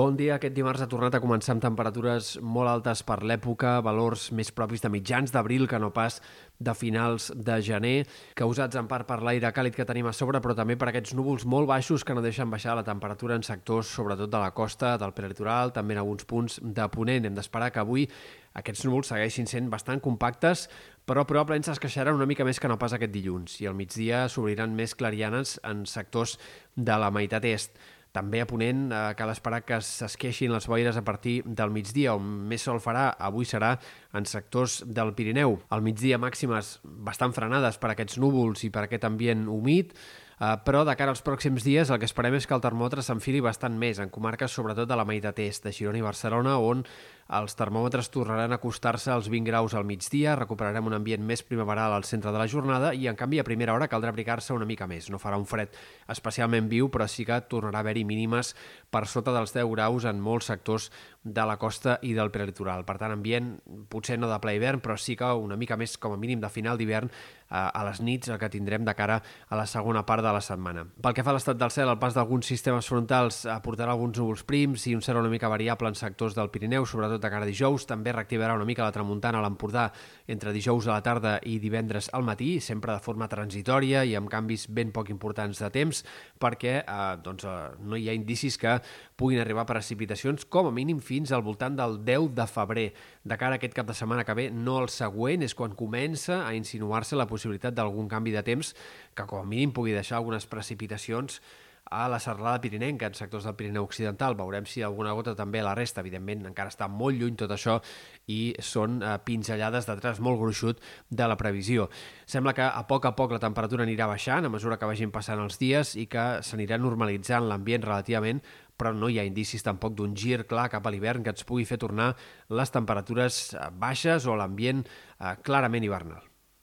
Bon dia. Aquest dimarts ha tornat a començar amb temperatures molt altes per l'època, valors més propis de mitjans d'abril que no pas de finals de gener, causats en part per l'aire càlid que tenim a sobre, però també per aquests núvols molt baixos que no deixen baixar la temperatura en sectors, sobretot de la costa, del prelitoral, també en alguns punts de Ponent. Hem d'esperar que avui aquests núvols segueixin sent bastant compactes, però probablement s'esqueixaran una mica més que no pas aquest dilluns, i al migdia s'obriran més clarianes en sectors de la meitat est. També a Ponent eh, cal esperar que s'esqueixin les boires a partir del migdia, on més sol farà avui serà en sectors del Pirineu. Al migdia màximes bastant frenades per aquests núvols i per aquest ambient humit, Uh, però de cara als pròxims dies el que esperem és que el termòmetre s'enfili bastant més en comarques sobretot de la meitat est de Girona i Barcelona on els termòmetres tornaran a acostar-se als 20 graus al migdia, recuperarem un ambient més primaveral al centre de la jornada i, en canvi, a primera hora caldrà abrigar-se una mica més. No farà un fred especialment viu, però sí que tornarà a haver-hi mínimes per sota dels 10 graus en molts sectors de la costa i del prelitoral. Per tant, ambient potser no de ple hivern, però sí que una mica més, com a mínim, de final d'hivern a les nits, el que tindrem de cara a la segona part de la setmana. Pel que fa a l'estat del cel, el pas d'alguns sistemes frontals aportarà alguns núvols prims i un cel una mica variable en sectors del Pirineu, sobretot de cara a dijous. També reactivarà una mica la tramuntana a l'Empordà entre dijous a la tarda i divendres al matí, sempre de forma transitòria i amb canvis ben poc importants de temps, perquè eh, doncs, eh, no hi ha indicis que puguin arribar precipitacions com a mínim fins al voltant del 10 de febrer. De cara a aquest cap de setmana que ve, no el següent, és quan comença a insinuar-se la possibilitat d'algun canvi de temps que com a mínim pugui deixar algunes precipitacions a la serralada pirinenca, en sectors del Pirineu Occidental. Veurem si alguna gota també a la resta. Evidentment, encara està molt lluny tot això i són eh, pinzellades de tras molt gruixut de la previsió. Sembla que a poc a poc la temperatura anirà baixant a mesura que vagin passant els dies i que s'anirà normalitzant l'ambient relativament, però no hi ha indicis tampoc d'un gir clar cap a l'hivern que ens pugui fer tornar les temperatures eh, baixes o l'ambient eh, clarament hivernal.